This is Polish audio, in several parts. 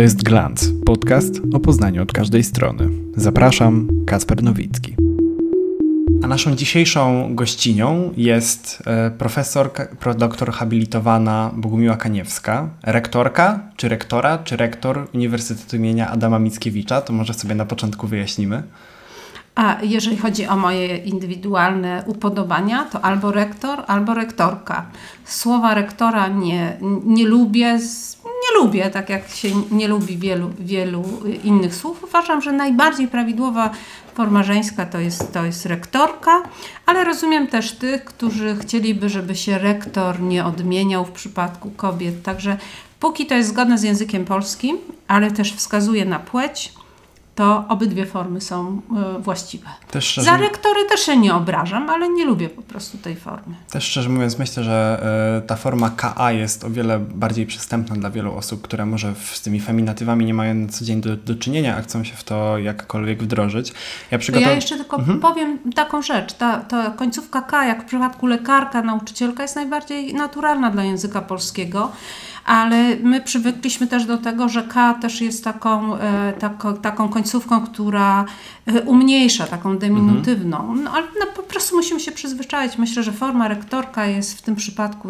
To jest Glance, podcast o Poznaniu od każdej strony. Zapraszam, Kasper Nowicki. A naszą dzisiejszą gościnią jest e, profesor, doktor habilitowana Bogumiła Kaniewska, rektorka, czy rektora, czy rektor Uniwersytetu imienia Adama Mickiewicza. To może sobie na początku wyjaśnimy. A jeżeli chodzi o moje indywidualne upodobania, to albo rektor, albo rektorka. Słowa rektora nie, nie lubię, nie lubię, tak jak się nie lubi wielu, wielu innych słów. Uważam, że najbardziej prawidłowa forma żeńska to jest, to jest rektorka, ale rozumiem też tych, którzy chcieliby, żeby się rektor nie odmieniał w przypadku kobiet. Także póki to jest zgodne z językiem polskim, ale też wskazuje na płeć, to obydwie formy są y, właściwe. Też szczerze... Za rektory też się nie obrażam, ale nie lubię po prostu tej formy. Też szczerze mówiąc myślę, że y, ta forma KA jest o wiele bardziej przystępna dla wielu osób, które może z tymi feminatywami nie mają na co dzień do, do czynienia, a chcą się w to jakkolwiek wdrożyć. Ja, przygotow... ja jeszcze tylko mhm. powiem taką rzecz. Ta, ta końcówka K, jak w przypadku lekarka, nauczycielka, jest najbardziej naturalna dla języka polskiego ale my przywykliśmy też do tego, że K też jest taką, e, taką, taką końcówką, która e, umniejsza, taką deminutywną. No ale no, po prostu musimy się przyzwyczaić. Myślę, że forma rektorka jest w tym przypadku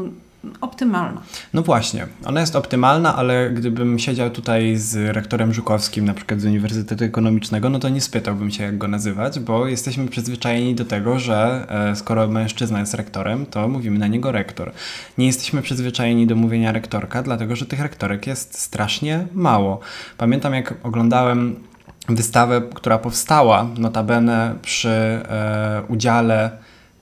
optymalna. No właśnie, ona jest optymalna, ale gdybym siedział tutaj z rektorem Żukowskim, na przykład z Uniwersytetu Ekonomicznego, no to nie spytałbym się, jak go nazywać, bo jesteśmy przyzwyczajeni do tego, że e, skoro mężczyzna jest rektorem, to mówimy na niego rektor. Nie jesteśmy przyzwyczajeni do mówienia rektorka, dlatego że tych rektorek jest strasznie mało. Pamiętam, jak oglądałem wystawę, która powstała notabene przy e, udziale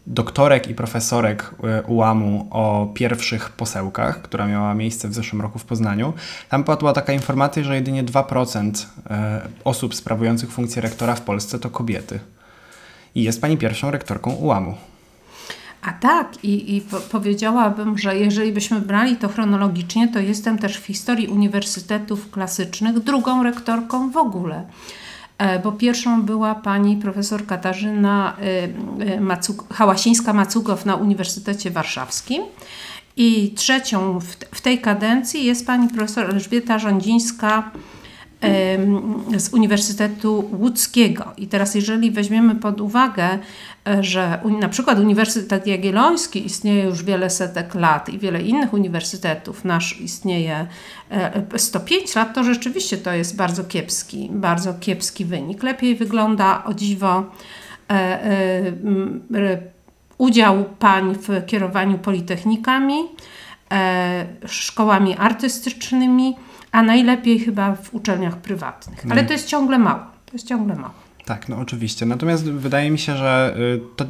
doktorek i profesorek e, ułamu o pierwszych posełkach, która miała miejsce w zeszłym roku w Poznaniu. Tam padła taka informacja, że jedynie 2% e, osób sprawujących funkcję rektora w Polsce to kobiety. I jest pani pierwszą rektorką ułamu. A tak, i, i po powiedziałabym, że jeżeli byśmy brali to chronologicznie, to jestem też w historii uniwersytetów klasycznych drugą rektorką w ogóle. E, bo pierwszą była pani profesor Katarzyna e, e, Hałasińska-Macugow na Uniwersytecie Warszawskim. I trzecią w tej kadencji jest pani profesor Elżbieta Rządzińska z Uniwersytetu Łódzkiego. I teraz, jeżeli weźmiemy pod uwagę, e, że na przykład Uniwersytet Jagielloński istnieje już wiele setek lat i wiele innych uniwersytetów, nasz istnieje 105 e, lat, to rzeczywiście to jest bardzo kiepski, bardzo kiepski wynik. Lepiej wygląda o dziwo e, udział pań w kierowaniu politechnikami, szkołami artystycznymi a najlepiej chyba w uczelniach prywatnych. Ale to jest ciągle mało. To jest ciągle mało. Tak, no oczywiście. Natomiast wydaje mi się, że y, to,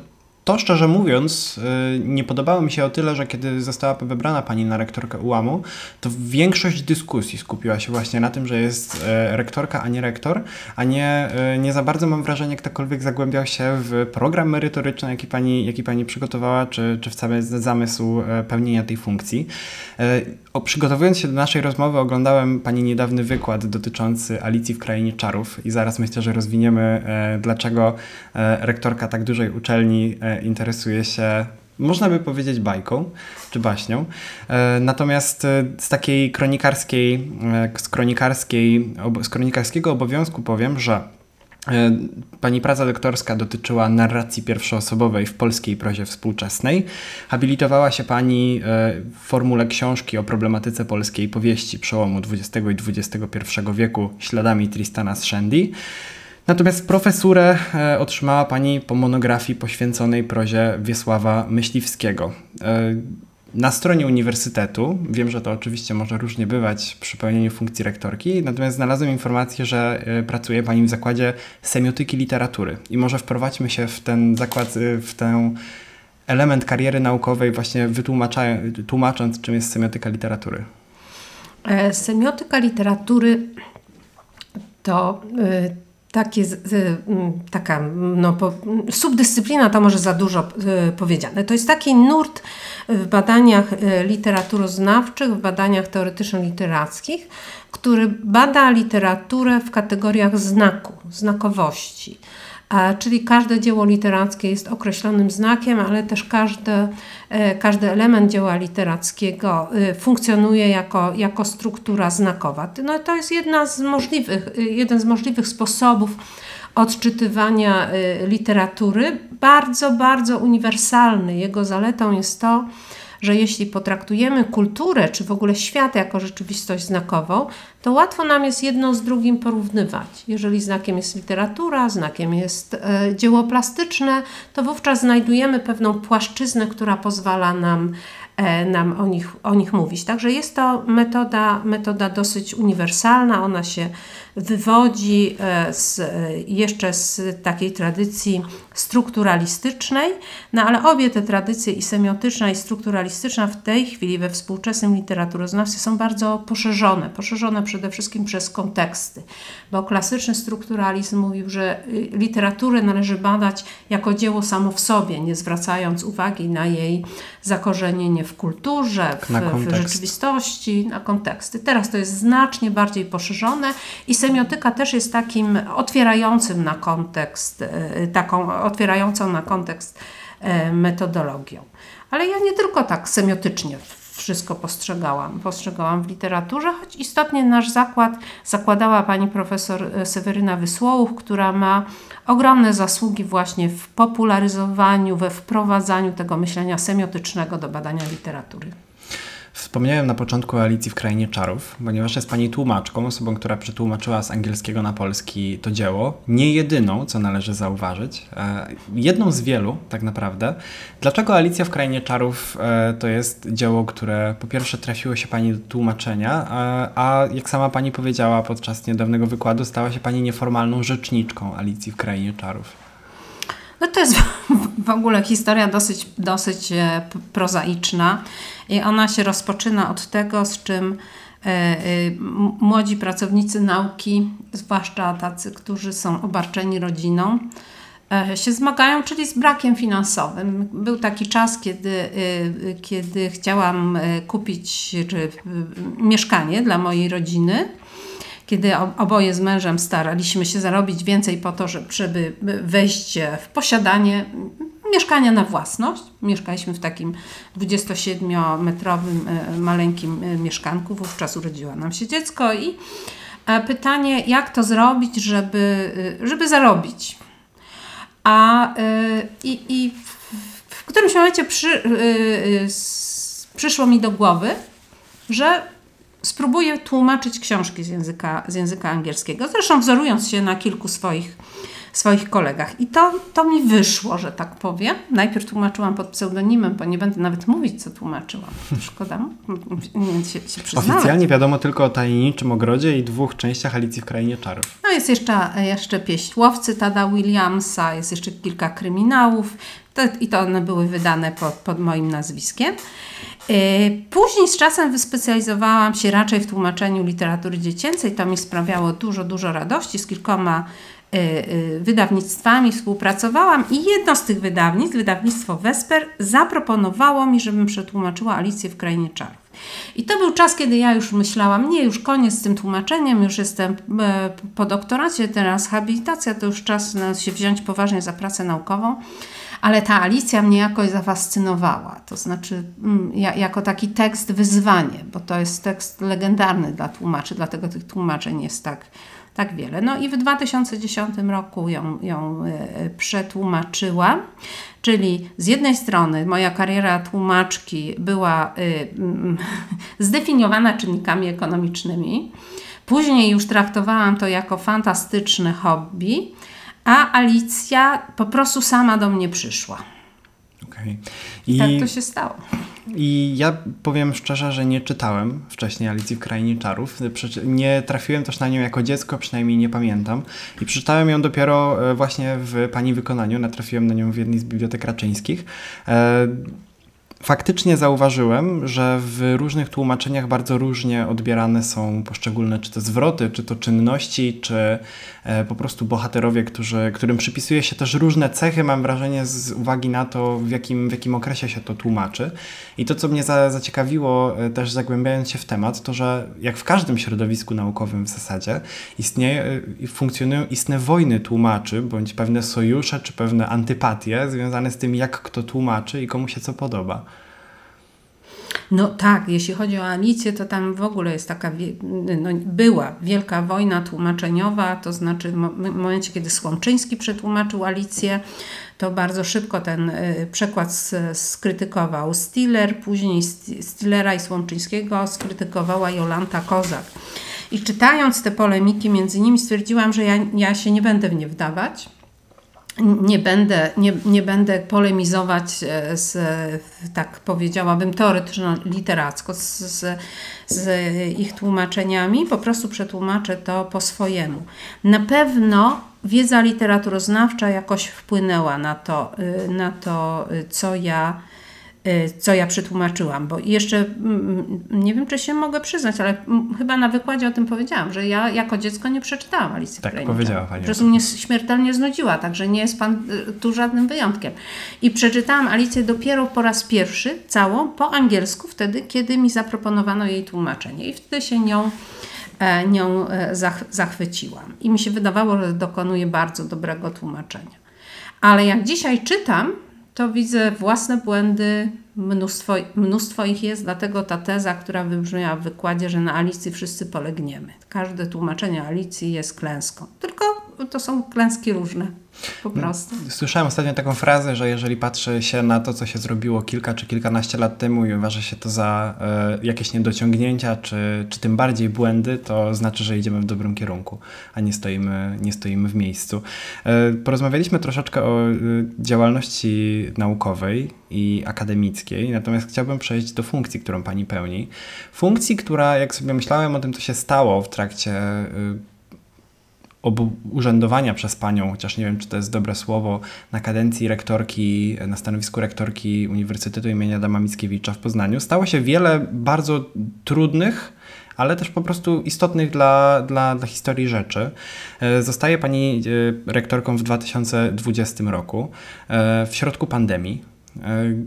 to szczerze mówiąc, y, nie podobało mi się o tyle, że kiedy została wybrana pani na rektorkę ułamu, to większość dyskusji skupiła się właśnie na tym, że jest e, rektorka, a nie rektor, a nie, e, nie za bardzo mam wrażenie, ktokolwiek zagłębiał się w program merytoryczny, jaki pani, jaki pani przygotowała, czy, czy w cały zamysł e, pełnienia tej funkcji. Przygotowując się do naszej rozmowy, oglądałem pani niedawny wykład dotyczący Alicji w Krainie Czarów i zaraz myślę, że rozwiniemy, dlaczego rektorka tak dużej uczelni interesuje się można by powiedzieć bajką czy baśnią. E, natomiast e, z takiej kronikarskiej, e, z, kronikarskiej, z kronikarskiego obowiązku powiem, że Pani praca doktorska dotyczyła narracji pierwszoosobowej w polskiej prozie współczesnej. Habilitowała się Pani w formule książki o problematyce polskiej powieści przełomu XX i XXI wieku śladami Tristana Shandy. Natomiast profesurę e, otrzymała pani po monografii poświęconej prozie Wiesława Myśliwskiego. E, na stronie uniwersytetu, wiem, że to oczywiście może różnie bywać przy pełnieniu funkcji rektorki, natomiast znalazłem informację, że e, pracuje Pani w zakładzie semiotyki literatury. I może wprowadźmy się w ten zakład, w ten element kariery naukowej, właśnie wytłumacząc, czym jest semiotyka literatury. Semiotyka literatury to takie, taka no, subdyscyplina to może za dużo y, powiedziane. To jest taki nurt w badaniach y, literaturoznawczych, w badaniach teoretyczno-literackich, który bada literaturę w kategoriach znaku, znakowości. Czyli każde dzieło literackie jest określonym znakiem, ale też każdy, e, każdy element dzieła literackiego e, funkcjonuje jako, jako struktura znakowa. No, to jest jedna z możliwych, e, jeden z możliwych sposobów odczytywania literatury, bardzo, bardzo uniwersalny. Jego zaletą jest to, że jeśli potraktujemy kulturę, czy w ogóle świat jako rzeczywistość znakową, to łatwo nam jest jedno z drugim porównywać. Jeżeli znakiem jest literatura, znakiem jest e, dzieło plastyczne, to wówczas znajdujemy pewną płaszczyznę, która pozwala nam E, nam o nich, o nich mówić. Także jest to metoda, metoda dosyć uniwersalna, ona się wywodzi e, z, e, jeszcze z takiej tradycji strukturalistycznej, no ale obie te tradycje i semiotyczna i strukturalistyczna w tej chwili we współczesnym literaturoznawstwie są bardzo poszerzone, poszerzone przede wszystkim przez konteksty, bo klasyczny strukturalizm mówił, że y, literaturę należy badać jako dzieło samo w sobie, nie zwracając uwagi na jej zakorzenienie w kulturze, w, w rzeczywistości, na konteksty. Teraz to jest znacznie bardziej poszerzone i semiotyka też jest takim otwierającym na kontekst, y, taką otwierającą na kontekst y, metodologią. Ale ja nie tylko tak semiotycznie wszystko postrzegałam. Postrzegałam w literaturze, choć istotnie nasz zakład zakładała pani profesor e, Seweryna Wysłołów, która ma ogromne zasługi właśnie w popularyzowaniu, we wprowadzaniu tego myślenia semiotycznego do badania literatury. Wspomniałem na początku o Alicji w Krainie Czarów, ponieważ jest Pani tłumaczką, osobą, która przetłumaczyła z angielskiego na polski to dzieło. Nie jedyną, co należy zauważyć. E, jedną z wielu, tak naprawdę. Dlaczego Alicja w Krainie Czarów e, to jest dzieło, które po pierwsze trafiło się Pani do tłumaczenia, e, a jak sama Pani powiedziała podczas niedawnego wykładu, stała się Pani nieformalną rzeczniczką Alicji w Krainie Czarów? No to jest w ogóle historia dosyć, dosyć prozaiczna. I ona się rozpoczyna od tego, z czym e, e, młodzi pracownicy nauki, zwłaszcza tacy, którzy są obarczeni rodziną, e, się zmagają, czyli z brakiem finansowym. Był taki czas, kiedy, kiedy chciałam kupić mieszkanie dla mojej rodziny kiedy oboje z mężem staraliśmy się zarobić więcej po to, żeby wejść w posiadanie mieszkania na własność. Mieszkaliśmy w takim 27-metrowym e, maleńkim e, mieszkanku. Wówczas urodziło nam się dziecko i e, pytanie, jak to zrobić, żeby, żeby zarobić. A i, i w którymś momencie przy, przyszło mi do głowy, że spróbuję tłumaczyć książki z języka, z języka angielskiego. Zresztą wzorując się na kilku swoich swoich kolegach. I to, to mi wyszło, że tak powiem. Najpierw tłumaczyłam pod pseudonimem, bo nie będę nawet mówić, co tłumaczyłam. Szkoda, nie się, się. Oficjalnie wiadomo tylko o tajemniczym ogrodzie i dwóch częściach Alicji w Krainie Czarów. No jest jeszcze, jeszcze pieśń Łowcy Tada Williamsa, jest jeszcze kilka kryminałów i to one były wydane pod, pod moim nazwiskiem. E, później z czasem wyspecjalizowałam się raczej w tłumaczeniu literatury dziecięcej. To mi sprawiało dużo, dużo radości z kilkoma Y, y, wydawnictwami współpracowałam i jedno z tych wydawnictw, wydawnictwo Vesper, zaproponowało mi, żebym przetłumaczyła Alicję w Krainie Czarów. I to był czas, kiedy ja już myślałam, nie, już koniec z tym tłumaczeniem, już jestem e, po doktoracie, teraz habilitacja, to już czas się wziąć poważnie za pracę naukową. Ale ta Alicja mnie jakoś zafascynowała, to znaczy mm, jako taki tekst wyzwanie, bo to jest tekst legendarny dla tłumaczy, dlatego tych tłumaczeń jest tak, tak wiele. No i w 2010 roku ją, ją e, przetłumaczyłam, czyli z jednej strony moja kariera tłumaczki była e, zdefiniowana czynnikami ekonomicznymi, później już traktowałam to jako fantastyczne hobby, a Alicja po prostu sama do mnie przyszła. Okay. I tak to się stało. I ja powiem szczerze, że nie czytałem wcześniej Alicji w Krainie Czarów. Nie trafiłem też na nią jako dziecko, przynajmniej nie pamiętam. I przeczytałem ją dopiero e, właśnie w Pani wykonaniu. Natrafiłem na nią w jednej z bibliotek raczyńskich. Faktycznie zauważyłem, że w różnych tłumaczeniach bardzo różnie odbierane są poszczególne czy to zwroty, czy to czynności, czy e, po prostu bohaterowie, którzy, którym przypisuje się też różne cechy, mam wrażenie, z uwagi na to, w jakim, w jakim okresie się to tłumaczy. I to, co mnie za, zaciekawiło, e, też zagłębiając się w temat, to, że jak w każdym środowisku naukowym w zasadzie istnieje, e, funkcjonują istne wojny tłumaczy, bądź pewne sojusze, czy pewne antypatie związane z tym, jak kto tłumaczy i komu się co podoba. No tak, jeśli chodzi o Alicję, to tam w ogóle jest taka, no, była wielka wojna tłumaczeniowa, to znaczy w momencie, kiedy Słomczyński przetłumaczył Alicję, to bardzo szybko ten y, przekład skrytykował Stiller, później Stillera i Słomczyńskiego skrytykowała Jolanta Kozak. I czytając te polemiki między nimi stwierdziłam, że ja, ja się nie będę w nie wdawać, nie będę, nie, nie będę polemizować e, z, tak powiedziałabym, teoretyczno-literacko z, z, z, ich tłumaczeniami, po prostu przetłumaczę to po swojemu. Na pewno wiedza literaturoznawcza jakoś wpłynęła na to, y, na to y, co ja co ja przetłumaczyłam, bo jeszcze mm, nie wiem, czy się mogę przyznać, ale chyba na wykładzie o tym powiedziałam, że ja jako dziecko nie przeczytałam Alicji Tak, powiedziała Pani. Prostu mnie śmiertelnie znudziła, także nie jest Pan y, tu żadnym wyjątkiem. I przeczytałam Alicję dopiero po raz pierwszy, całą, po angielsku, wtedy, kiedy mi zaproponowano jej tłumaczenie i wtedy się nią e, nią e, zachwyciłam. I mi się wydawało, że dokonuje bardzo dobrego tłumaczenia. Ale jak dzisiaj czytam, to widzę własne błędy, mnóstwo, mnóstwo ich jest, dlatego ta teza, która wybrzmiała w wykładzie, że na Alicji wszyscy polegniemy. Każde tłumaczenie Alicji jest klęską. Tylko to są klęski różne. Po prostu. Słyszałem ostatnio taką frazę, że jeżeli patrzy się na to, co się zrobiło kilka czy kilkanaście lat temu i uważa się to za e, jakieś niedociągnięcia, czy, czy tym bardziej błędy, to znaczy, że idziemy w dobrym kierunku, a nie stoimy, nie stoimy w miejscu. E, porozmawialiśmy troszeczkę o e, działalności naukowej i akademickiej, natomiast chciałbym przejść do funkcji, którą pani pełni. Funkcji, która, jak sobie myślałem o tym, co się stało w trakcie e, urzędowania przez panią, chociaż nie wiem, czy to jest dobre słowo, na kadencji rektorki, na stanowisku rektorki Uniwersytetu imienia Adama Mickiewicza w Poznaniu, stało się wiele bardzo trudnych, ale też po prostu istotnych dla, dla, dla historii rzeczy. E, zostaje pani e, rektorką w 2020 roku, e, w środku pandemii.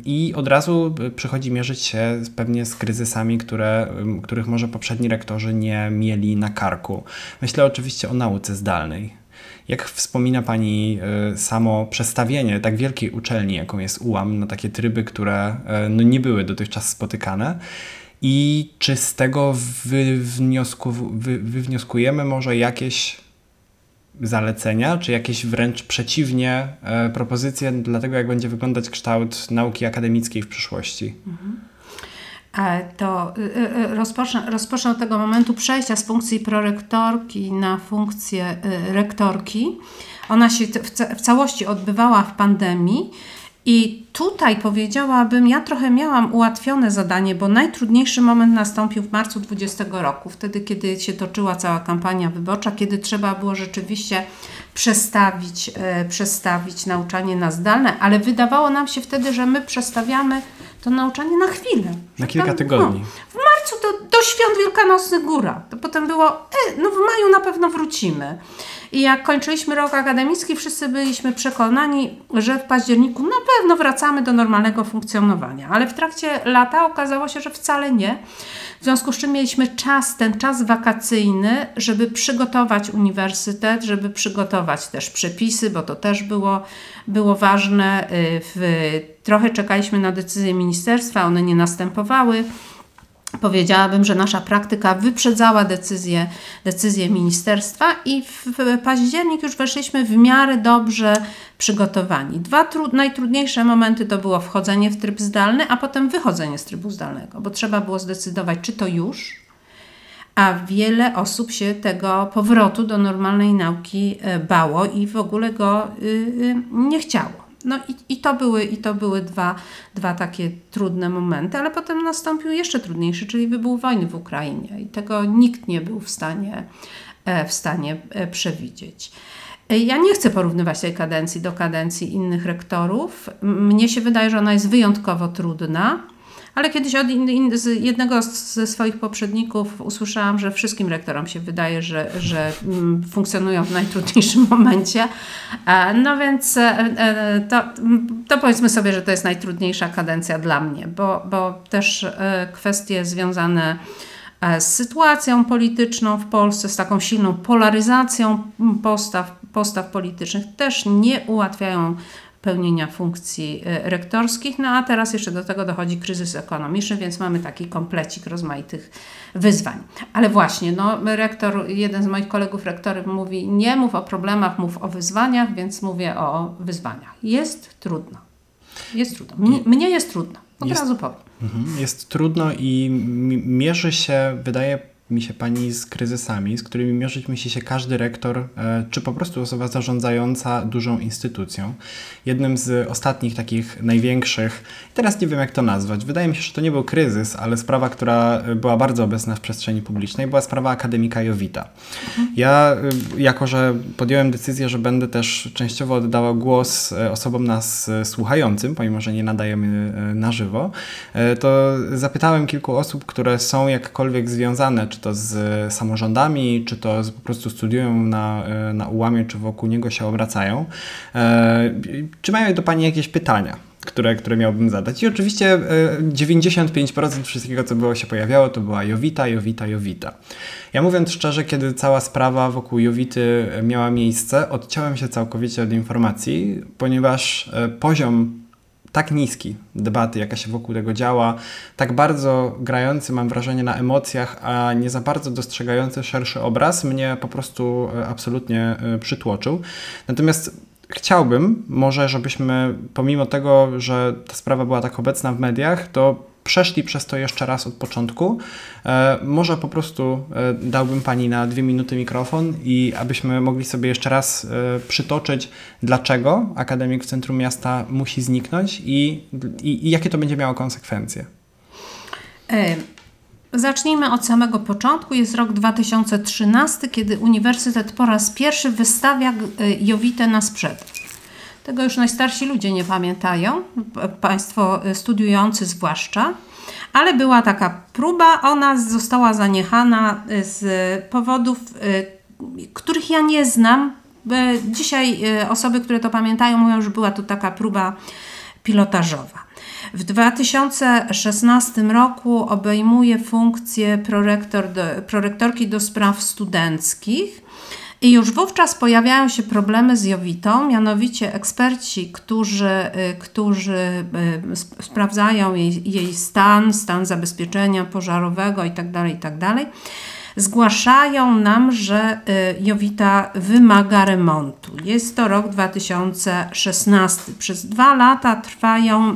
I od razu przychodzi mierzyć się pewnie z kryzysami, które, których może poprzedni rektorzy nie mieli na karku. Myślę oczywiście o nauce zdalnej. Jak wspomina Pani e, samo przestawienie tak wielkiej uczelni, jaką jest UAM, na takie tryby, które e, no, nie były dotychczas spotykane? I czy z tego wywniosku, wy, wywnioskujemy może jakieś zalecenia, czy jakieś wręcz przeciwnie e, propozycje dla tego, jak będzie wyglądać kształt nauki akademickiej w przyszłości? Mhm. To y, y, y, rozpocznę, rozpocznę od tego momentu przejścia z funkcji prorektorki na funkcję rektorki. Ona się w całości odbywała w pandemii i tutaj powiedziałabym, ja trochę miałam ułatwione zadanie, bo najtrudniejszy moment nastąpił w marcu 2020 roku, wtedy kiedy się toczyła cała kampania wyborcza, kiedy trzeba było rzeczywiście przestawić, e, przestawić nauczanie na zdalne, ale wydawało nam się wtedy, że my przestawiamy to nauczanie na chwilę. Na kilka tam, tygodni. No, w marcu do, do świąt wielkanocnych góra. To potem było, e, no w maju na pewno wrócimy. I jak kończyliśmy rok akademicki, wszyscy byliśmy przekonani, że w październiku na pewno wracamy do normalnego funkcjonowania. Ale w trakcie lata okazało się, że wcale nie. W związku z czym mieliśmy czas, ten czas wakacyjny, żeby przygotować uniwersytet, żeby przygotować też przepisy, bo to też było, było ważne. Y, w, trochę czekaliśmy na decyzje ministerstwa, one nie następowały. Powiedziałabym, że nasza praktyka wyprzedzała decyzję ministerstwa i w październik już weszliśmy w miarę dobrze przygotowani. Dwa najtrudniejsze momenty to było wchodzenie w tryb zdalny, a potem wychodzenie z trybu zdalnego, bo trzeba było zdecydować, czy to już, a wiele osób się tego powrotu do normalnej nauki e, bało i w ogóle go y, y, nie chciało. No i, i, to były, i to były dwa, dwa takie trudne momenty, ale potem nastąpił jeszcze trudniejszy, czyli wybuch wojny w Ukrainie i tego nikt nie był w stanie, e, w stanie e, przewidzieć. Ja nie chcę porównywać tej kadencji do kadencji innych rektorów. Mnie się wydaje, że ona jest wyjątkowo trudna. Ale kiedyś od in, in, z jednego ze swoich poprzedników usłyszałam, że wszystkim rektorom się wydaje, że, że mm, funkcjonują w najtrudniejszym momencie. E, no więc e, e, to, to powiedzmy sobie, że to jest najtrudniejsza kadencja dla mnie, bo, bo też kwestie związane z sytuacją polityczną w Polsce, z taką silną polaryzacją postaw, postaw politycznych też nie ułatwiają pełnienia funkcji e, rektorskich. No a teraz jeszcze do tego dochodzi kryzys ekonomiczny, więc mamy taki komplecik rozmaitych wyzwań. Ale właśnie, no, rektor, jeden z moich kolegów rektorów mówi, nie mów o problemach, mów o wyzwaniach, więc mówię o wyzwaniach. Jest trudno. Jest trudno. Mnie, mnie jest trudno. Od jest, razu powiem. Mhm. Jest trudno i mierzy się, wydaje mi się pani z kryzysami, z którymi mierzyć musi się każdy rektor, e, czy po prostu osoba zarządzająca dużą instytucją. Jednym z ostatnich takich największych, teraz nie wiem jak to nazwać, wydaje mi się, że to nie był kryzys, ale sprawa, która była bardzo obecna w przestrzeni publicznej, była sprawa akademika Jowita. Mhm. Ja, e, jako że podjąłem decyzję, że będę też częściowo oddawał głos e, osobom nas słuchającym, pomimo że nie nadajemy na żywo, to zapytałem kilku osób, które są jakkolwiek związane, czy to z samorządami, czy to z, po prostu studiują na, e, na ułamie, czy wokół niego się obracają. E, czy mają do Pani jakieś pytania? które, które miałbym zadać. I oczywiście 95% e, wszystkiego, co było się pojawiało, to była Jowita, Jowita, Jowita. Ja mówiąc szczerze, kiedy cała sprawa wokół Jowity miała miejsce, odciąłem się całkowicie od informacji, ponieważ poziom tak niski debaty, jaka się wokół tego działa, tak bardzo grający, mam wrażenie, na emocjach, a nie za bardzo dostrzegający szerszy obraz, mnie po prostu e, absolutnie e, przytłoczył. Natomiast chciałbym może, żebyśmy pomimo tego, że ta sprawa była tak obecna w mediach, to przeszli przez to jeszcze raz od początku. E, może po prostu e, dałbym Pani na dwie minuty mikrofon i abyśmy mogli sobie jeszcze raz e, przytoczyć, dlaczego Akademik w centrum miasta musi zniknąć i, i, i jakie to będzie miało konsekwencje. Zacznijmy od samego początku. Jest rok 2013, kiedy Uniwersytet po raz pierwszy wystawia Jowitę na sprzedaż. Tego już najstarsi ludzie nie pamiętają, Państwo studiujący zwłaszcza. Ale była taka próba, ona została zaniechana z powodów, y, których ja nie znam. Dzisiaj y, osoby, które to pamiętają, mówią, że była to taka próba pilotażowa. W 2016 roku obejmuje funkcję prorektor do, prorektorki do spraw studenckich i już wówczas pojawiają się problemy z Jowitą, mianowicie eksperci, którzy, y, którzy y, sprawdzają jej, jej stan, stan zabezpieczenia pożarowego itd., tak itd., tak zgłaszają nam, że y, Jowita wymaga remontu. Jest to rok 2016. Przez dwa lata trwają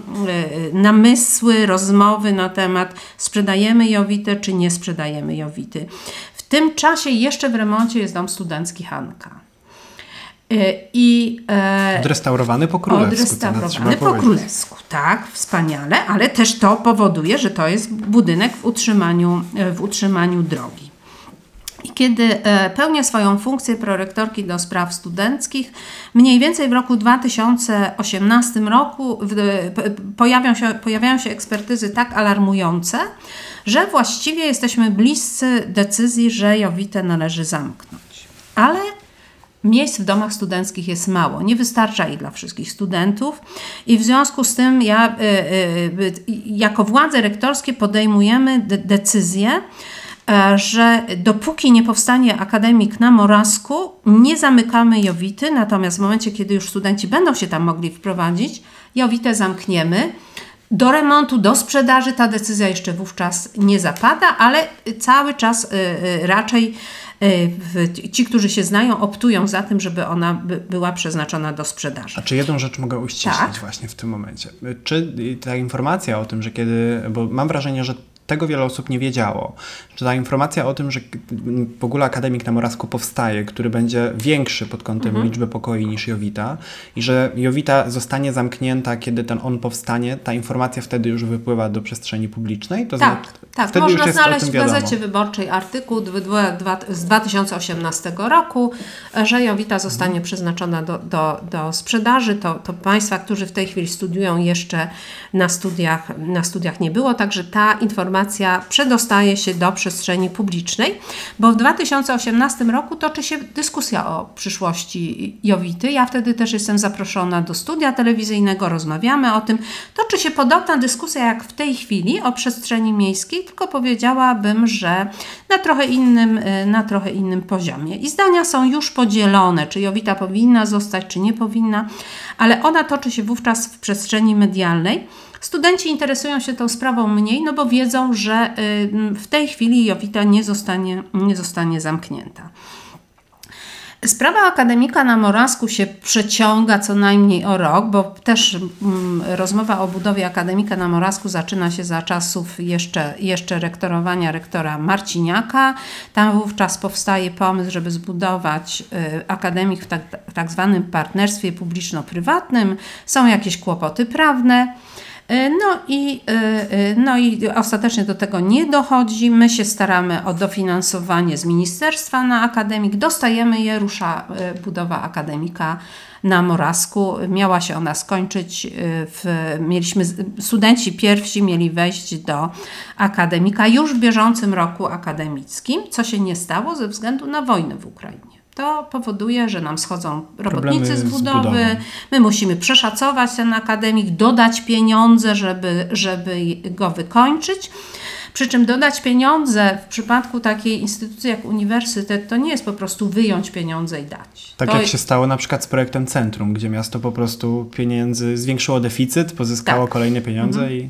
namysły, rozmowy na temat sprzedajemy Jowitę czy nie sprzedajemy Jowity tym czasie jeszcze w remoncie jest dom studencki Hanka. E, I, e, odrestaurowany po królewsku. Odrestaurowany po królewsku, tak, wspaniale, ale też to powoduje, że to jest budynek w utrzymaniu, e, w utrzymaniu drogi. I kiedy pełnię swoją funkcję prorektorki do spraw studenckich, mniej więcej w roku 2018 roku pojawią się, pojawiają się ekspertyzy tak alarmujące, że właściwie jesteśmy bliscy decyzji, że Jowitę należy zamknąć. Ale Miejsc w domach studenckich jest mało, nie wystarcza ich dla wszystkich studentów i w związku z tym ja, y, y, y, jako władze rektorskie podejmujemy de decyzję, e, że dopóki nie powstanie akademik na Morazku, nie zamykamy Jowity, natomiast w momencie, kiedy już studenci będą się tam mogli wprowadzić, Jowitę zamkniemy. Do remontu, do sprzedaży ta decyzja jeszcze wówczas nie zapada, ale cały czas y, y, raczej y, ci, którzy się znają, optują za tym, żeby ona była przeznaczona do sprzedaży. A czy jedną rzecz mogę uściślić tak? właśnie w tym momencie? Czy ta informacja o tym, że kiedy, bo mam wrażenie, że tego wiele osób nie wiedziało. Że ta informacja o tym, że w ogóle Akademik na Morawsku powstaje, który będzie większy pod kątem mhm. liczby pokoi niż Jowita i że Jowita zostanie zamknięta, kiedy ten on powstanie, ta informacja wtedy już wypływa do przestrzeni publicznej. To tak, znaczy, tak. Wtedy Można znaleźć w Gazecie Wyborczej artykuł z 2018 roku, że Jowita zostanie mhm. przeznaczona do, do, do sprzedaży. To, to Państwa, którzy w tej chwili studiują jeszcze na studiach, na studiach nie było, także ta informacja przedostaje się do przestrzeni publicznej, bo w 2018 roku toczy się dyskusja o przyszłości Jowity. Ja wtedy też jestem zaproszona do studia telewizyjnego, rozmawiamy o tym. Toczy się podobna dyskusja jak w tej chwili o przestrzeni miejskiej, tylko powiedziałabym, że na trochę innym, y, na trochę innym poziomie. I zdania są już podzielone, czy Jowita powinna zostać, czy nie powinna, ale ona toczy się wówczas w przestrzeni medialnej. Studenci interesują się tą sprawą mniej, no bo wiedzą, że y, w tej chwili Jowita nie zostanie, nie zostanie zamknięta. Sprawa akademika na Morawsku się przeciąga co najmniej o rok, bo też mm, rozmowa o budowie akademika na Morawsku zaczyna się za czasów jeszcze, jeszcze rektorowania rektora Marciniaka. Tam wówczas powstaje pomysł, żeby zbudować y, akademik w tak, tak zwanym partnerstwie publiczno-prywatnym. Są jakieś kłopoty prawne. E, no i, e, e, no i ostatecznie do tego nie dochodzi. My się staramy o dofinansowanie z ministerstwa na akademik. Dostajemy je, rusza budowa akademika na Morawsku. Miała się ona skończyć, w, mieliśmy, studenci pierwsi mieli wejść do akademika już w bieżącym roku akademickim, co się nie stało ze względu na wojnę w Ukrainie. To powoduje, że nam schodzą robotnicy z budowy, my musimy przeszacować ten akademik, dodać pieniądze, żeby, żeby go wykończyć. Przy czym dodać pieniądze w przypadku takiej instytucji jak uniwersytet to nie jest po prostu wyjąć pieniądze i dać. Tak to jak się stało na przykład z projektem Centrum, gdzie miasto po prostu pieniędzy zwiększyło deficyt, pozyskało tak. kolejne pieniądze mhm. i.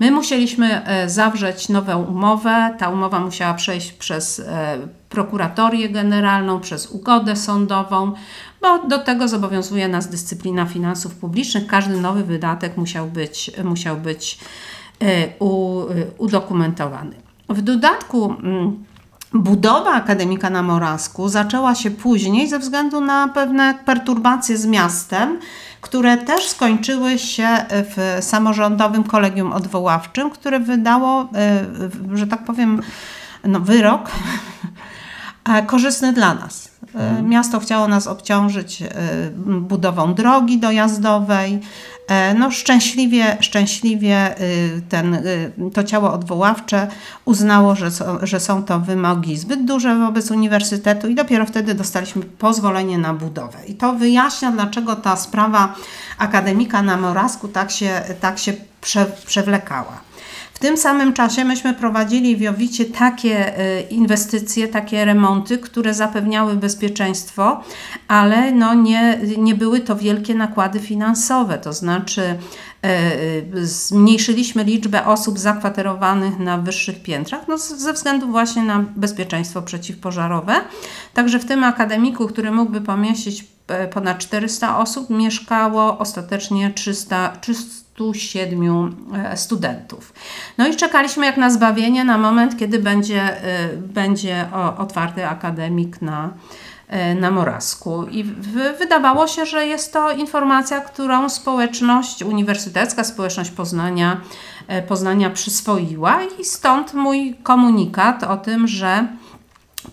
My musieliśmy e, zawrzeć nową umowę. Ta umowa musiała przejść przez e, prokuratorię generalną, przez ugodę sądową, bo do tego zobowiązuje nas dyscyplina finansów publicznych. Każdy nowy wydatek musiał być, musiał być udokumentowany. W dodatku mm, budowa akademika na Morawsku zaczęła się później ze względu na pewne perturbacje z miastem które też skończyły się w samorządowym kolegium odwoławczym, które wydało, e, że tak powiem, no, wyrok korzystny dla nas. Mhm. Miasto chciało nas obciążyć budową drogi dojazdowej, no szczęśliwie, szczęśliwie y, ten, y, to ciało odwoławcze uznało, że, że są to wymogi zbyt duże wobec uniwersytetu i dopiero wtedy dostaliśmy pozwolenie na budowę. I to wyjaśnia, dlaczego ta sprawa akademika na Morawsku tak się, tak się prze, przewlekała. Tym samym czasie myśmy prowadzili w Jowicie takie e, inwestycje, takie remonty, które zapewniały bezpieczeństwo, ale no nie, nie były to wielkie nakłady finansowe, to znaczy e, e, zmniejszyliśmy liczbę osób zakwaterowanych na wyższych piętrach no ze względu właśnie na bezpieczeństwo przeciwpożarowe. Także w tym akademiku, który mógłby pomieścić ponad 400 osób, mieszkało ostatecznie 300, 300 107 e, studentów. No i czekaliśmy jak na zbawienie na moment, kiedy będzie, e, będzie otwarty akademik na, e, na Morawsku. I wydawało się, że jest to informacja, którą społeczność uniwersytecka, społeczność Poznania, Poznania przyswoiła i stąd mój komunikat o tym, że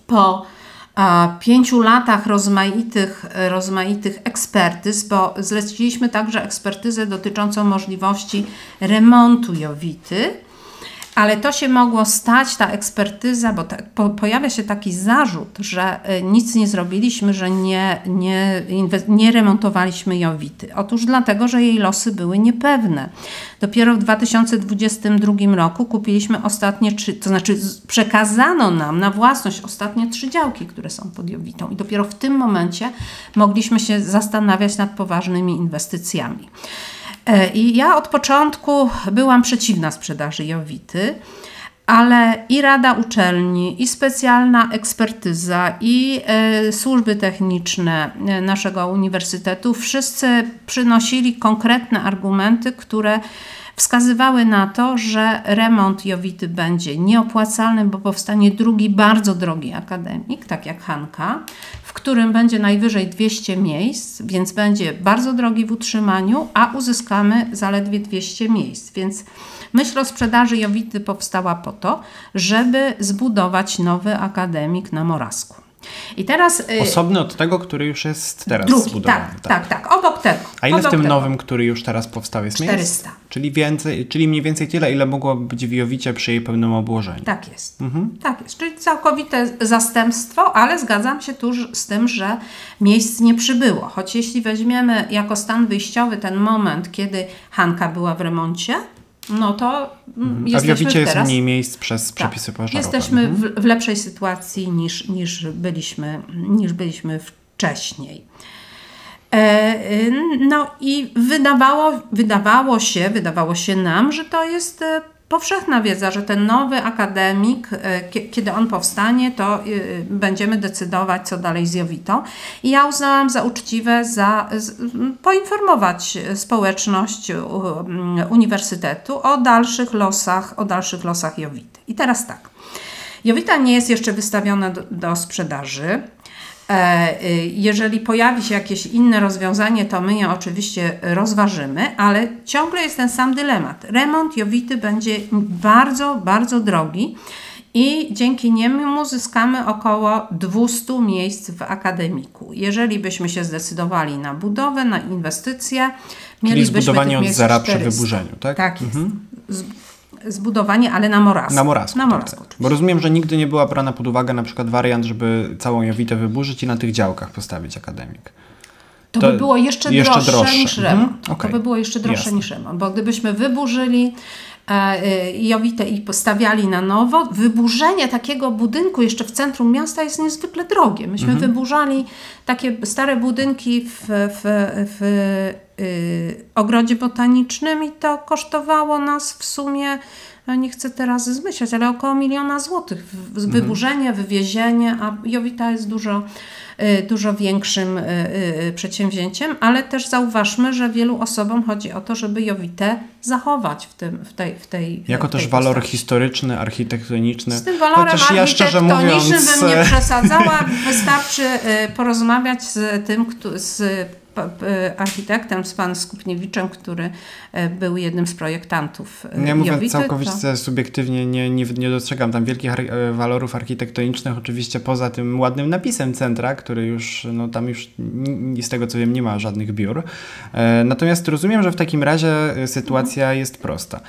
po pięciu latach rozmaitych, rozmaitych ekspertyz, bo zleciliśmy także ekspertyzę dotyczącą możliwości remontu Jowity ale to się mogło stać, ta ekspertyza, bo ta, po, pojawia się taki zarzut, że y, nic nie zrobiliśmy, że nie, nie, nie remontowaliśmy Jowity. Otóż dlatego, że jej losy były niepewne. Dopiero w 2022 roku kupiliśmy ostatnie trzy, to znaczy przekazano nam na własność ostatnie trzy działki, które są pod Jowitą i dopiero w tym momencie mogliśmy się zastanawiać nad poważnymi inwestycjami. E, I ja od początku byłam przeciwna sprzedaży Jowity, ale i Rada Uczelni, i specjalna ekspertyza, i e, służby techniczne e, naszego uniwersytetu wszyscy przynosili konkretne argumenty, które wskazywały na to, że remont Jowity będzie nieopłacalny, bo powstanie drugi bardzo drogi akademik, tak jak Hanka, w którym będzie najwyżej 200 miejsc, więc będzie bardzo drogi w utrzymaniu, a uzyskamy zaledwie 200 miejsc. Więc myśl o sprzedaży Jowity powstała po to, żeby zbudować nowy akademik na Morawsku. I teraz. Y, Osobny od tego, który już jest teraz drugi, zbudowany. Tak, tak, tak, tak, obok tego. A ile w tym tego. nowym, który już teraz powstał jest 400. miejsc? Czyli, więcej, czyli mniej więcej tyle, ile mogłoby być w Jowicie przy jej pełnym obłożeniu. Tak jest. Mhm. Tak jest. Czyli całkowite zastępstwo, ale zgadzam się tu z tym, że miejsc nie przybyło. Choć jeśli weźmiemy jako stan wyjściowy ten moment, kiedy Hanka była w remoncie, no to mhm. jesteśmy Jowicie jest mniej miejsc przez tak, przepisy pożarowe. Jesteśmy mhm. w, w, lepszej sytuacji niż, niż, byliśmy, niż byliśmy wcześniej. E, no i wydawało, wydawało się, wydawało się nam, że to jest e, powszechna wiedza, że ten nowy akademik, e, kiedy on powstanie, to e, będziemy decydować, co dalej z Jowitą. I ja uznałam za uczciwe za, poinformować społeczność uniwersytetu o dalszych losach, o dalszych losach Jowity. I teraz tak. Jowita nie jest jeszcze wystawiona do, do sprzedaży. E, y, jeżeli pojawi się jakieś inne rozwiązanie, to my je oczywiście rozważymy, ale ciągle jest ten sam dylemat. Remont Jowity będzie bardzo, bardzo drogi i dzięki niemu zyskamy około 200 miejsc w akademiku. Jeżeli byśmy się zdecydowali na budowę, na inwestycje, mielibyśmy Czyli zbudowanie od zera przy wyburzeniu, tak? Tak jest. Mhm zbudowanie, ale na Morasku. Na Morasku. Na Morasku tak, tak. Bo rozumiem, że nigdy nie była brana pod uwagę na przykład wariant, żeby całą Jowitę wyburzyć i na tych działkach postawić akademik. To, to by było jeszcze, jeszcze droższe, droższe, niż remont. Mhm. Okay. To by było jeszcze droższe Jasne. niż remont, bo gdybyśmy wyburzyli e, e, Jowitę i postawiali na nowo, wyburzenie takiego budynku jeszcze w centrum miasta jest niezwykle drogie. Myśmy mhm. wyburzali takie stare budynki w, w, w ogrodzie botanicznym i to kosztowało nas w sumie, nie chcę teraz zmyślać, ale około miliona złotych. Mhm. Wyburzenie, wywiezienie, a Jowita jest dużo, y, dużo większym y, przedsięwzięciem, ale też zauważmy, że wielu osobom chodzi o to, żeby Jowitę zachować w, tym, w tej w tej Jako w tej też walor postaci. historyczny, architektoniczny. Z tym walorem Chociaż ja szczerze mówiąc... bym nie przesadzała. Wystarczy porozmawiać z tym, z architektem, z panem Skupniewiczem, który e, był jednym z projektantów Nie mówię całkowicie to... subiektywnie, nie, nie, nie dostrzegam tam wielkich e, walorów architektonicznych, oczywiście poza tym ładnym napisem centra, który już, no tam już z tego co wiem nie ma żadnych biur. E, natomiast rozumiem, że w takim razie sytuacja jest prosta.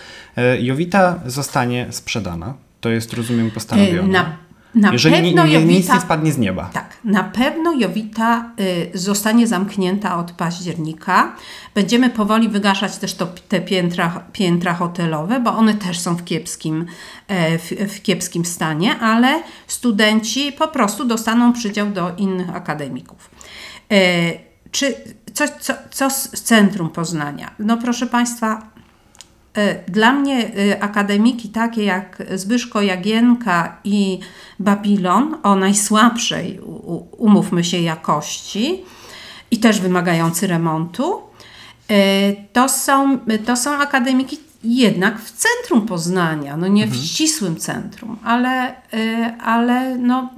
Jowita zostanie sprzedana. To jest, rozumiem, postanowione. Na na Jeżeli pewno nie, nie, Jowita, nic nie spadnie z nieba. Tak, na pewno Jowita y, zostanie zamknięta od października. Będziemy powoli wygaszać też to, te piętra, piętra hotelowe, bo one też są w kiepskim, e, w, w kiepskim stanie, ale studenci po prostu dostaną przydział do innych akademików. E, czy co, co, co z Centrum Poznania? No proszę Państwa, dla mnie e, akademiki takie jak Zbyszko Jagienka i Babilon o najsłabszej, umówmy się, jakości i też wymagający remontu, e, to są, to są akademiki jednak w centrum Poznania, no nie mhm. w ścisłym centrum, ale, y, ale no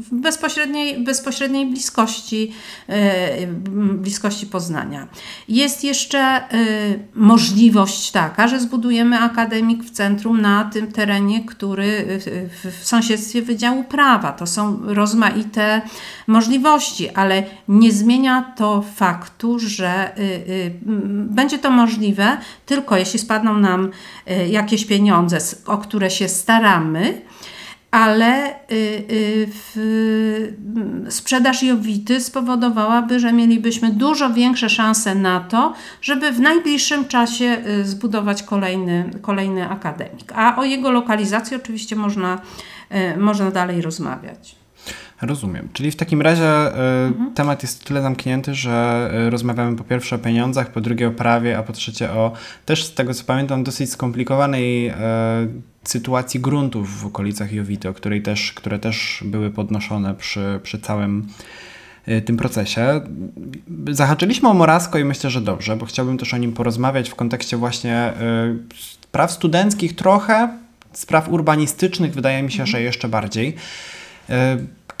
w bezpośredniej, bezpośredniej bliskości, y, bliskości Poznania. Jest jeszcze y, możliwość taka, że zbudujemy akademik w centrum na tym terenie, który w sąsiedztwie Wydziału Prawa. To są rozmaite możliwości, ale nie zmienia to faktu, że będzie to możliwe tylko jeśli spadną nam y, jakieś pieniądze, o które się staramy, ale y, y, sprzedaż Jowity spowodowałaby, że mielibyśmy dużo większe szanse na to, żeby w najbliższym czasie zbudować kolejny, kolejny akademik. A o jego lokalizacji oczywiście można, można dalej rozmawiać. Rozumiem. Czyli w takim razie y, mhm. temat jest tyle zamknięty, że y, rozmawiamy po pierwsze o pieniądzach, po drugie o prawie, a po trzecie o też z tego co pamiętam dosyć skomplikowanej y, sytuacji gruntów w okolicach Jowity, o której też, które też były podnoszone przy, przy całym tym procesie. Zahaczyliśmy o Morasko i myślę, że dobrze, bo chciałbym też o nim porozmawiać w kontekście właśnie spraw studenckich trochę, spraw urbanistycznych wydaje mi się, że jeszcze bardziej.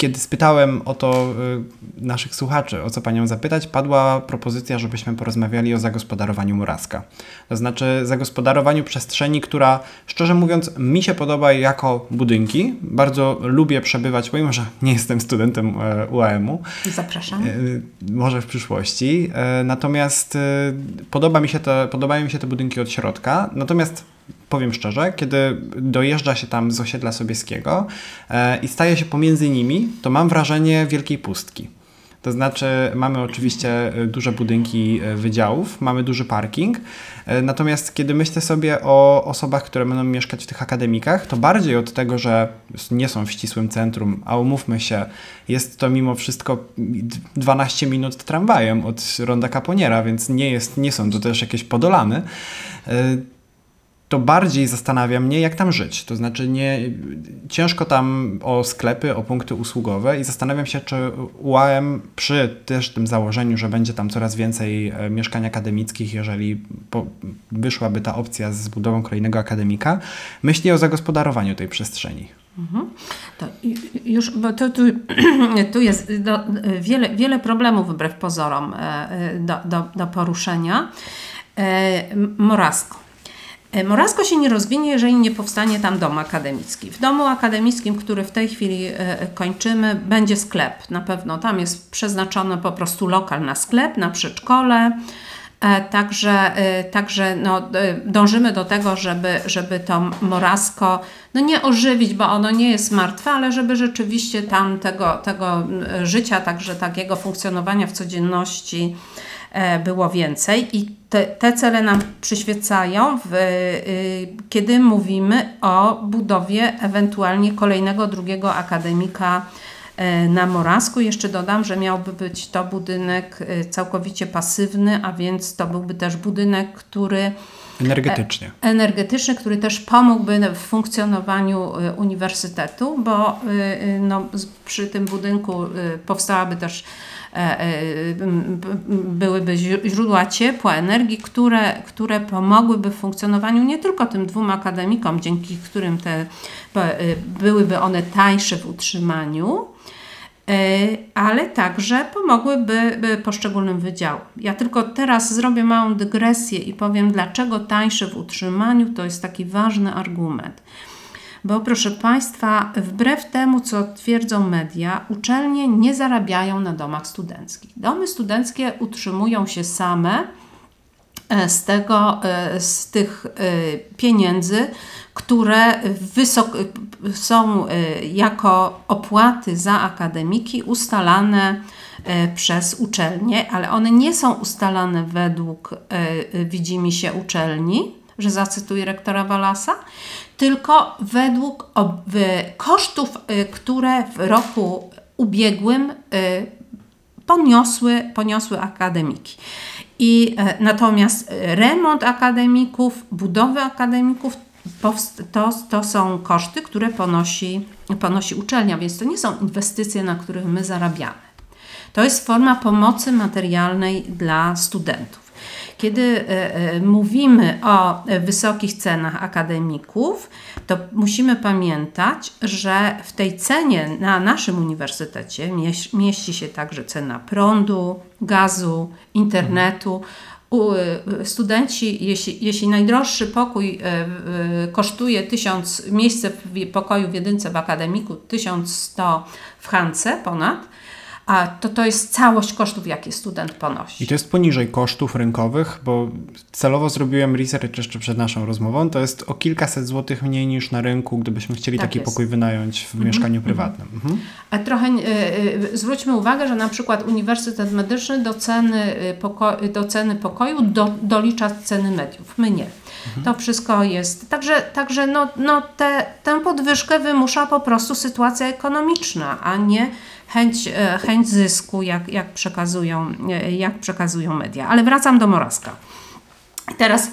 Kiedy spytałem o to y, naszych słuchaczy, o co panią zapytać, padła propozycja, żebyśmy porozmawiali o zagospodarowaniu Muraska. To znaczy zagospodarowaniu przestrzeni, która szczerze mówiąc mi się podoba jako budynki. Bardzo lubię przebywać, pomimo że nie jestem studentem e, UAM-u. Zapraszam. E, może w przyszłości. E, natomiast podoba mi się te, podobają mi się te budynki od środka. Natomiast powiem szczerze, kiedy dojeżdża się tam z osiedla Sobieskiego e, i staje się pomiędzy nimi, to mam wrażenie wielkiej pustki. To znaczy, mamy oczywiście e, duże budynki e, wydziałów, mamy duży parking, natomiast kiedy myślę sobie o osobach, które będą mieszkać w tych akademikach, to bardziej od tego, że nie są w ścisłym centrum, a umówmy się, jest to mimo wszystko 12 minut tramwajem od Ronda Caponiera, więc nie, jest, nie są to też jakieś podolamy to bardziej zastanawia mnie, jak tam żyć. To znaczy, nie, ciężko tam o sklepy, o punkty usługowe i zastanawiam się, czy UAM przy też tym założeniu, że będzie tam coraz więcej e, mieszkań akademickich, jeżeli po, wyszłaby ta opcja z budową kolejnego akademika, myśli o zagospodarowaniu tej przestrzeni. Mhm. To już, bo to, tu, tu jest do, wiele, wiele problemów wbrew pozorom e, e, do, do, do poruszenia. Morasko. E, Morasko się nie rozwinie, jeżeli nie powstanie tam dom akademicki. W domu akademickim, który w tej chwili e, kończymy, będzie sklep. Na pewno tam jest przeznaczony po prostu lokal na sklep, na przedszkole. E, także, także no, dążymy do tego, żeby, żeby to Morasko no nie ożywić, bo ono nie jest martwe, ale żeby rzeczywiście tam tego, tego życia, także takiego funkcjonowania w codzienności E, było więcej i te, te cele nam przyświecają, w, y, kiedy mówimy o budowie ewentualnie kolejnego drugiego akademika e, na Moravsku. Jeszcze dodam, że miałby być to budynek całkowicie pasywny, a więc to byłby też budynek, który Energetycznie. E, energetyczny, który też pomógłby w funkcjonowaniu uniwersytetu, bo no, przy tym budynku powstałaby też E, e, byłyby źródła ciepła, energii, które, które pomogłyby w funkcjonowaniu nie tylko tym dwóm akademikom, dzięki którym te, e, byłyby one tańsze w utrzymaniu, ale także pomogłyby poszczególnym wydziałom. Ja tylko teraz zrobię małą dygresję i powiem, dlaczego tańsze w utrzymaniu to jest taki ważny argument. Bo proszę Państwa, wbrew temu, co twierdzą media, uczelnie nie zarabiają na domach studenckich. Domy studenckie utrzymują się same e, z, tego, e, z tych e, pieniędzy, które są jako opłaty za akademiki ustalane przez uczelnie, ale one nie są ustalane według widzimy się uczelni, że zacytuję rektora Walasa, tylko według kosztów, y, które w roku ubiegłym y, poniosły, poniosły akademiki. I e, natomiast remont akademików, budowy akademików to, to są koszty, które ponosi, ponosi uczelnia, więc to nie są inwestycje, na których my zarabiamy. To jest forma pomocy materialnej dla studentów. Kiedy e, e, mówimy o wysokich cenach akademików, to musimy pamiętać, że w tej cenie na naszym uniwersytecie mieści się także cena prądu, gazu, internetu. E, studenci, jeśli, jeśli najdroższy pokój kosztuje 1000, miejsce w pokoju w jedynce w akademiku 1100 w Hance ponad, a to to jest całość kosztów, jakie student ponosi. I to jest poniżej kosztów rynkowych, bo celowo zrobiłem research jeszcze przed naszą rozmową. To jest o kilkaset złotych mniej niż na rynku, gdybyśmy chcieli tak taki jest. pokój wynająć w mm -hmm. mieszkaniu mhm. prywatnym. Mm -hmm. A trochę y, zwróćmy uwagę, że na przykład Uniwersytet Medyczny do ceny, y, poko do ceny pokoju do, dolicza ceny mediów. My nie. To wszystko jest. Także, także no, no te, tę podwyżkę wymusza po prostu sytuacja ekonomiczna, a nie chęć, e, chęć zysku, jak, jak, przekazują, e, jak przekazują media. Ale wracam do Moraska. Teraz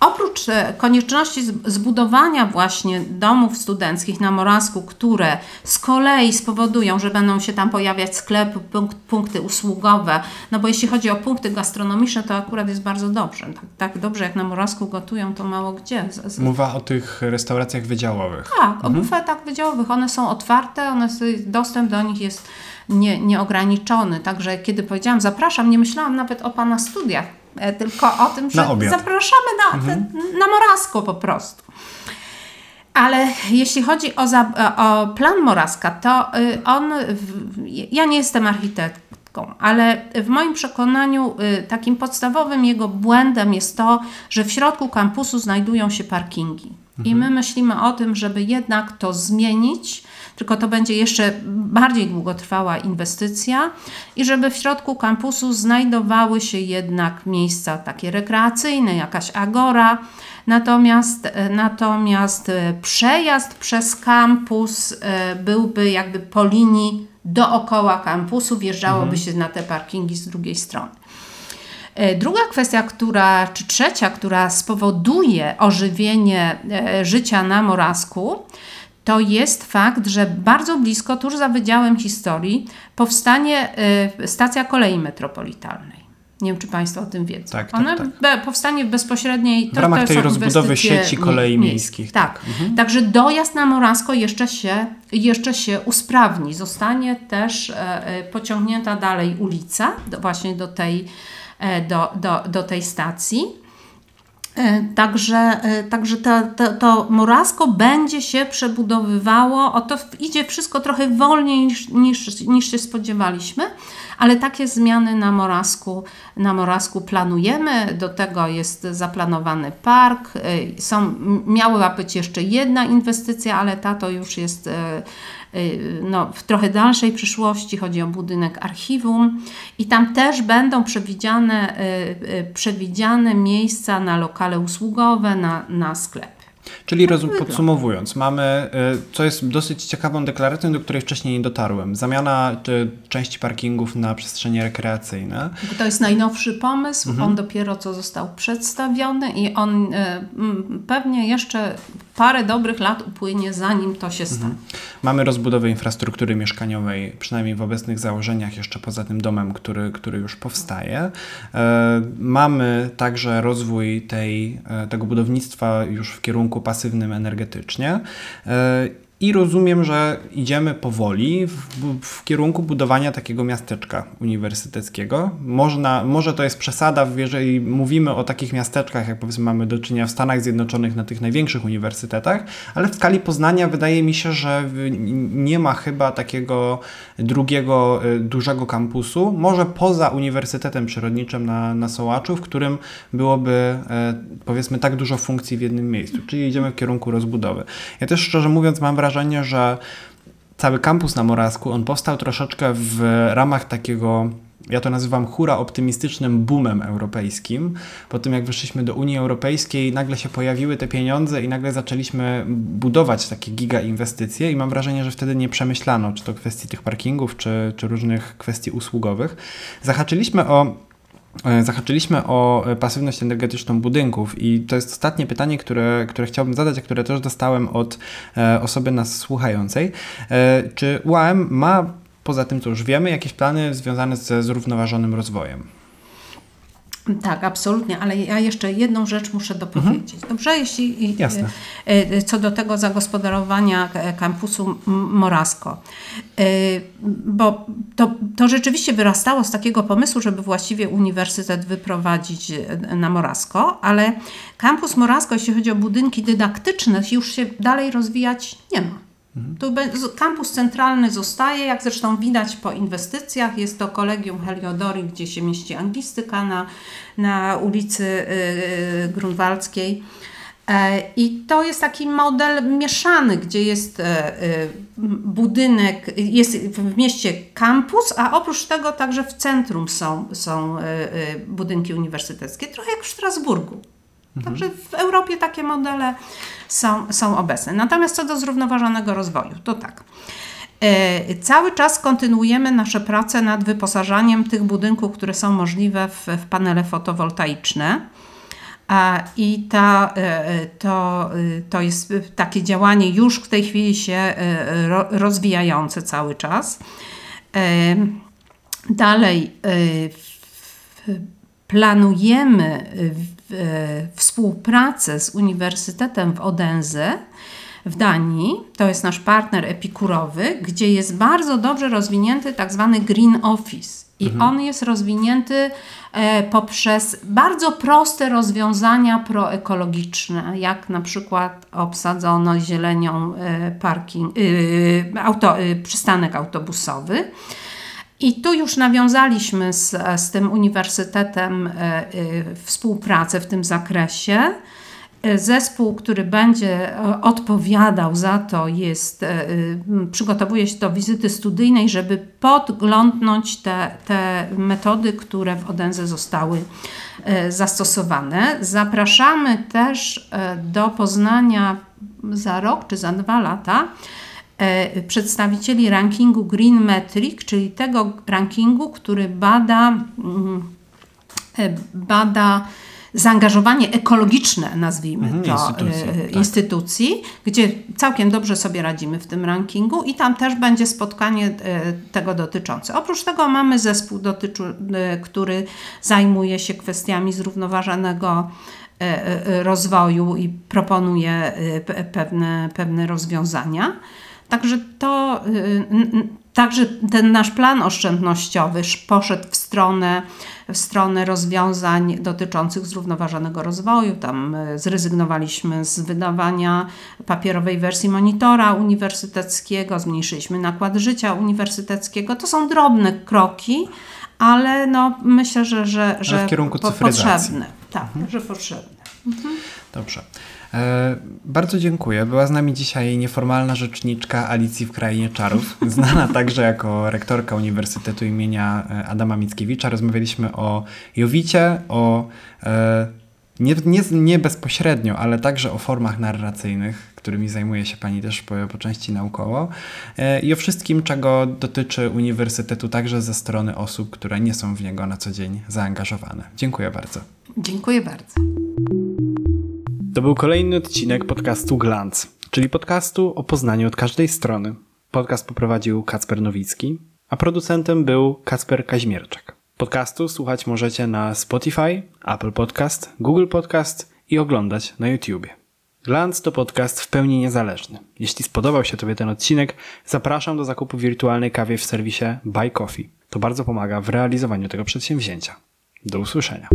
oprócz e, konieczności zbudowania właśnie domów studenckich na Morawsku, które z kolei spowodują, że będą się tam pojawiać sklepy, punkty usługowe, no bo jeśli chodzi o punkty gastronomiczne, to akurat jest bardzo dobrze. Tak, tak dobrze jak na Morawsku gotują, to mało gdzie. Mowa o tych restauracjach wydziałowych. Tak, o mhm. bufetach wydziałowych. One są otwarte, one, dostęp do nich jest nie, nieograniczony. Także kiedy powiedziałam zapraszam, nie myślałam nawet o Pana studiach, tylko o tym, że zapraszamy na, mhm. na Morasko po prostu. Ale jeśli chodzi o, za, o plan Moraska, to y, on, ja nie jestem architektką, ale w moim przekonaniu takim podstawowym jego błędem jest to, że w środku kampusu znajdują się parkingi. Mhm. I my myślimy o tym, żeby jednak to zmienić, tylko to będzie jeszcze bardziej długotrwała inwestycja i żeby w środku kampusu znajdowały się jednak miejsca takie rekreacyjne, jakaś agora. Natomiast, natomiast przejazd przez kampus e, byłby jakby po linii dookoła kampusu, wjeżdżałoby mhm. się na te parkingi z drugiej strony. E, druga kwestia, która, czy trzecia, która spowoduje ożywienie e, życia na Morawsku, to jest fakt, że bardzo blisko, tuż za Wydziałem Historii, powstanie y, stacja kolei metropolitalnej. Nie wiem, czy Państwo o tym wiedzą. Tak, tak, Ona tak. powstanie w bezpośredniej... W ramach tej rozbudowy sieci kolei miejskich. Tak. tak. Mhm. Także dojazd na Morasko jeszcze się, jeszcze się usprawni. Zostanie też e, e, pociągnięta dalej ulica, do, właśnie do tej, e, do, do, do tej stacji. E, także, e, także to, to, to Morasko będzie się przebudowywało. O to idzie wszystko trochę wolniej niż, niż, niż się spodziewaliśmy, ale takie zmiany na Morasku, na Morasku planujemy. Do tego jest zaplanowany park. E, są, miała być jeszcze jedna inwestycja, ale ta to już jest no, w trochę dalszej przyszłości, chodzi o budynek archiwum i tam też będą przewidziane, y, y, przewidziane miejsca na lokale usługowe, na, na sklep. Czyli rozum, podsumowując, mamy, y, co jest dosyć ciekawą deklaracją, do której wcześniej nie dotarłem, zamiana części parkingów na przestrzenie rekreacyjne. To jest najnowszy pomysł, mhm. on dopiero co został przedstawiony i on y, pewnie jeszcze parę dobrych lat upłynie, zanim to się stanie. Mhm. Mamy rozbudowę infrastruktury mieszkaniowej, przynajmniej w obecnych założeniach, jeszcze poza tym domem, który, który już powstaje. E, mamy także rozwój tej, e, tego budownictwa już w kierunku pasywnym energetycznie. I rozumiem, że idziemy powoli w, w, kierunku budowania takiego miasteczka uniwersyteckiego. Można, może to jest przesada, jeżeli mówimy o takich miasteczkach, jak powiedzmy mamy do czynienia w Stanach Zjednoczonych na tych największych uniwersytetach, ale w skali Poznania wydaje mi się, że nie ma chyba takiego drugiego y, dużego kampusu, może poza Uniwersytetem Przyrodniczym na, na Sołaczu, w którym byłoby e, powiedzmy tak dużo funkcji w jednym miejscu, czyli idziemy w kierunku rozbudowy. Ja też szczerze mówiąc mam wrażenie, wrażenie, że cały kampus na Morawsku, on powstał troszeczkę w ramach takiego ja to nazywam hura optymistycznym boomem europejskim. Po tym jak wyszliśmy do Unii Europejskiej, nagle się pojawiły te pieniądze i nagle zaczęliśmy budować takie giga inwestycje i mam wrażenie, że wtedy nie przemyślano, czy to kwestii tych parkingów, czy, czy różnych kwestii usługowych. Zahaczyliśmy o zahaczyliśmy o e, pasywność energetyczną budynków i to jest ostatnie pytanie, które, które chciałbym zadać, a które też dostałem od e, osoby nas słuchającej. Czy UAM ma, poza tym co już wiemy, jakieś plany związane ze zrównoważonym rozwojem? Tak, absolutnie, ale ja jeszcze jedną rzecz muszę dopowiedzieć. Mhm. Dobrze, jeśli Jasne. co do tego zagospodarowania kampusu Morasko. Bo to, to rzeczywiście wyrastało z takiego pomysłu, żeby właściwie uniwersytet wyprowadzić na Morasko, ale kampus Morasko, jeśli chodzi o budynki dydaktyczne, już się dalej rozwijać nie ma. Mhm. Tu kampus centralny zostaje, jak zresztą widać po inwestycjach. Jest to Kolegium Heliodori, gdzie się mieści anglistyka na, na ulicy yy, Grunwaldzkiej. E, I to jest taki model mieszany, gdzie jest e, e, budynek, jest w mieście kampus, a oprócz tego także w centrum są, są budynki uniwersyteckie, trochę jak w Strasburgu. Także w Europie takie modele są, są obecne. Natomiast co do zrównoważonego rozwoju, to tak. E, cały czas kontynuujemy nasze prace nad wyposażaniem tych budynków, które są możliwe w, w panele fotowoltaiczne. I ta, to, to jest takie działanie już w tej chwili się rozwijające cały czas. Dalej planujemy współpracę z Uniwersytetem w Odense w Danii, to jest nasz partner epikurowy, gdzie jest bardzo dobrze rozwinięty tak zwany Green Office. I mhm. on jest rozwinięty e, poprzez bardzo proste rozwiązania proekologiczne, jak na przykład obsadzono zielenią e, parking, e, auto, przystanek autobusowy. I tu już nawiązaliśmy z, z tym uniwersytetem współpracę w tym zakresie. Zespół, który będzie e, odpowiadał za to, jest, e, przygotowuje się do wizyty studyjnej, żeby podglądnąć te, te metody, które w Odense zostały e, zastosowane. Zapraszamy też do Poznania za rok czy za dwa lata przedstawicieli rankingu Green Metric, czyli tego rankingu, który bada, mm, bada zaangażowanie ekologiczne, nazwijmy mhm, to, instytucji, e, tak. instytucji, gdzie całkiem dobrze sobie radzimy w tym rankingu i tam też będzie spotkanie e, tego dotyczące. Oprócz tego mamy zespół, dotyczy, e, który zajmuje się kwestiami zrównoważonego rozwoju i proponuje pewne, pewne rozwiązania. Także to Także ten nasz plan oszczędnościowy poszedł w stronę, w stronę rozwiązań dotyczących zrównoważonego rozwoju. Tam e, zrezygnowaliśmy z wydawania papierowej wersji monitora uniwersyteckiego, zmniejszyliśmy nakład życia uniwersyteckiego. To są drobne kroki, ale no, myślę, że, że, że w kierunku po, potrzebne. Tak, mhm. że potrzebne. Mhm. Dobrze. E, bardzo dziękuję. Była z nami dzisiaj nieformalna rzeczniczka Alicji w Krainie Czarów, znana także jako rektorka Uniwersytetu imienia e, Adama Mickiewicza. Rozmawialiśmy o Jowicie, o e, nie, nie, nie bezpośrednio, ale także o formach narracyjnych, którymi zajmuje się Pani też po, po części naukowo i o wszystkim, czego dotyczy Uniwersytetu także ze strony osób, które nie są w niego na co dzień zaangażowane. Dziękuję bardzo. Dziękuję bardzo. To był kolejny odcinek podcastu Glance, czyli podcastu o Poznaniu od każdej strony. Podcast poprowadził Kacper Nowicki, a producentem był Kacper Kaźmierczak. Podcastu słuchać możecie na Spotify, Apple Podcast, Google Podcast i oglądać na YouTubie. Glance to podcast w pełni niezależny. Jeśli spodobał się Tobie ten odcinek, zapraszam do zakupu wirtualnej kawy w serwisie Buy Coffee. To bardzo pomaga w realizowaniu tego przedsięwzięcia. Do usłyszenia.